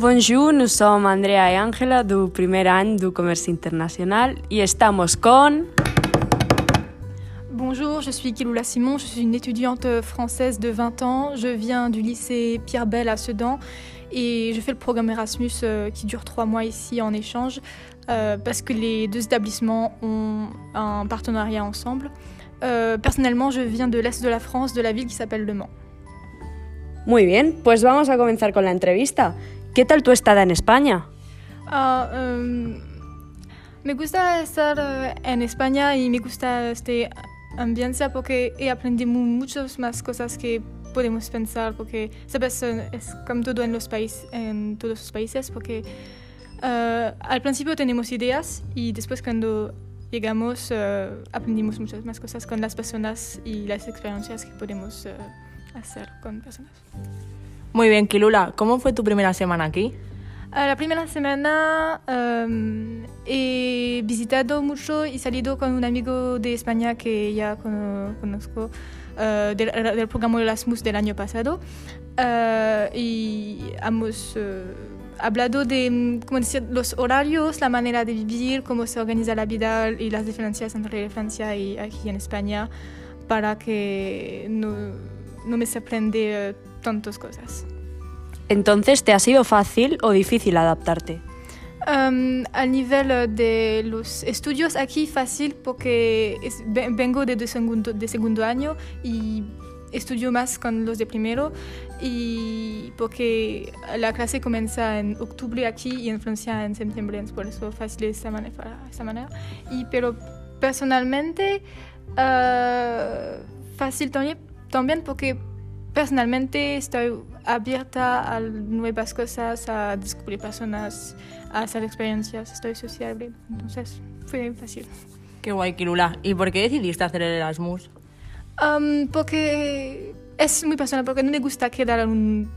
Bonjour, nous sommes Andrea y Ángela du primer any du Comercio Internacional y estamos con... Bonjour, je suis Kiloula Simon, je suis une étudiante française de 20 ans. Je viens du lycée Pierre Bell à Sedan et je fais le programme Erasmus euh, qui dure trois mois ici en échange euh, parce que les deux établissements ont un partenariat ensemble. Euh, personnellement, je viens de l'est de la France, de la ville qui s'appelle Le Mans. Muy bien, pues vamos a comenzar con la entrevista. ¿Qué tal tu estada en España? Ah, em, me gusta estar eh, en España y me gusta este ambiente porque he aprendido mu- muchas más cosas que podemos pensar porque sabes es como todo en los países en todos los países porque eh, al principio tenemos ideas y después cuando llegamos eh, aprendimos muchas más cosas con las personas y las experiencias que podemos hacer con personas. Muy bien, Kilula, ¿cómo fue tu primera semana aquí? Ah, La primera semana em, he visitado mucho y salido con un amigo de España que ya cono- conozco eh, del, del programa Erasmus del año pasado Eh, y hemos eh, hablado de mm, ¿cómo decir, los horarios, la manera de vivir, cómo se organiza la vida y las diferencias entre Francia y aquí en España para que no, no me sorprende eh, tantas cosas. Entonces, ¿te ha sido fácil o difícil adaptarte? Um, al nivel eh, de los estudios aquí fácil porque es- ve- vengo de, de segundo, de segundo año y estudio más con los de primero y porque la clase comienza en octubre aquí y en Francia en septiembre, por eso fácil de esta manera. Esta manera. Y, pero personalmente eh, fácil también, también porque personalmente estoy abierta a nuevas cosas, a descubrir personas, a hacer experiencias, estoy sociable, entonces fue fácil. Qué guay, Kilula. ¿Y por qué decidiste hacer el Erasmus? Um, porque es muy personal, porque no me gusta quedar en un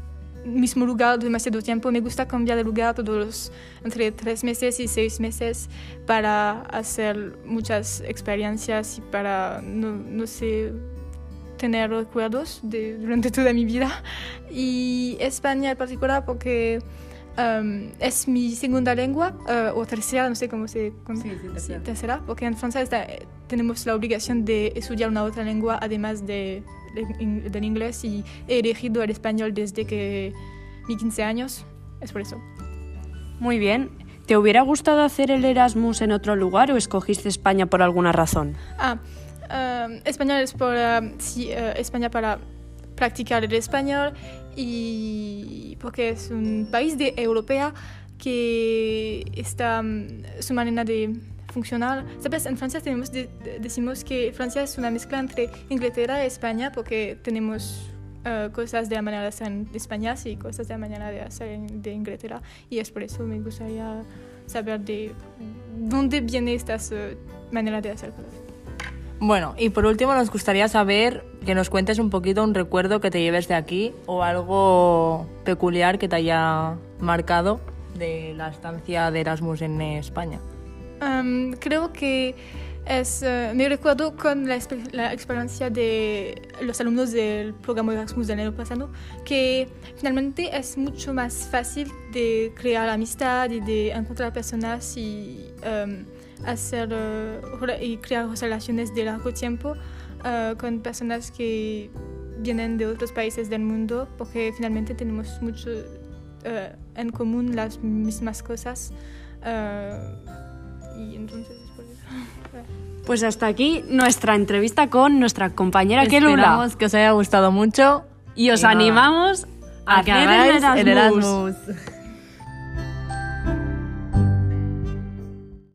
mismo lugar demasiado tiempo, me gusta cambiar de lugar todos los, entre tres meses y seis meses para hacer muchas experiencias y para, no, no sé, tener recuerdos de, durante toda mi vida. Y España en particular porque um, es mi segunda lengua, eh, o tercera, no sé cómo se... cómo- Sí, sí, tercera. tercera, porque en Francia está- tenemos la obligación de estudiar una otra lengua además de, de- del inglés y he elegido el español desde que mis 15 años, es por eso. Muy bien. ¿Te hubiera gustado hacer el Erasmus en otro lugar o escogiste España por alguna razón? Ah, um, español es por, sí, eh, España para practicar el español y porque es un país de europea que está um, su manera de funcionar. Sabes, en Francia tenemos de- de- decimos que Francia es una mezcla entre Inglaterra y España porque tenemos eh, cosas de la manera de hacer en España y cosas de la manera de hacer en- Inglaterra y es por eso me gustaría saber de dónde viene esta eh, manera de hacer cosas. Bueno, y por último nos gustaría saber que nos cuentes un poquito un recuerdo que te lleves de aquí o algo peculiar que te haya marcado de la estancia de Erasmus en España. Creo que es, eh, me recuerdo con la, exper- la experiencia de los alumnos del programa Erasmus del año pasado, que finalmente es mucho más fácil de crear amistad y de encontrar personas y um, hacer eh, y crear relaciones de largo tiempo eh, con personas que vienen de otros países del mundo, porque finalmente tenemos mucho en común las mismas cosas. y entonces. Pues hasta aquí nuestra entrevista con nuestra compañera Kelula. Esperamos que os haya gustado mucho Y os Y animamos a, que hacer el Erasmus. Erasmus.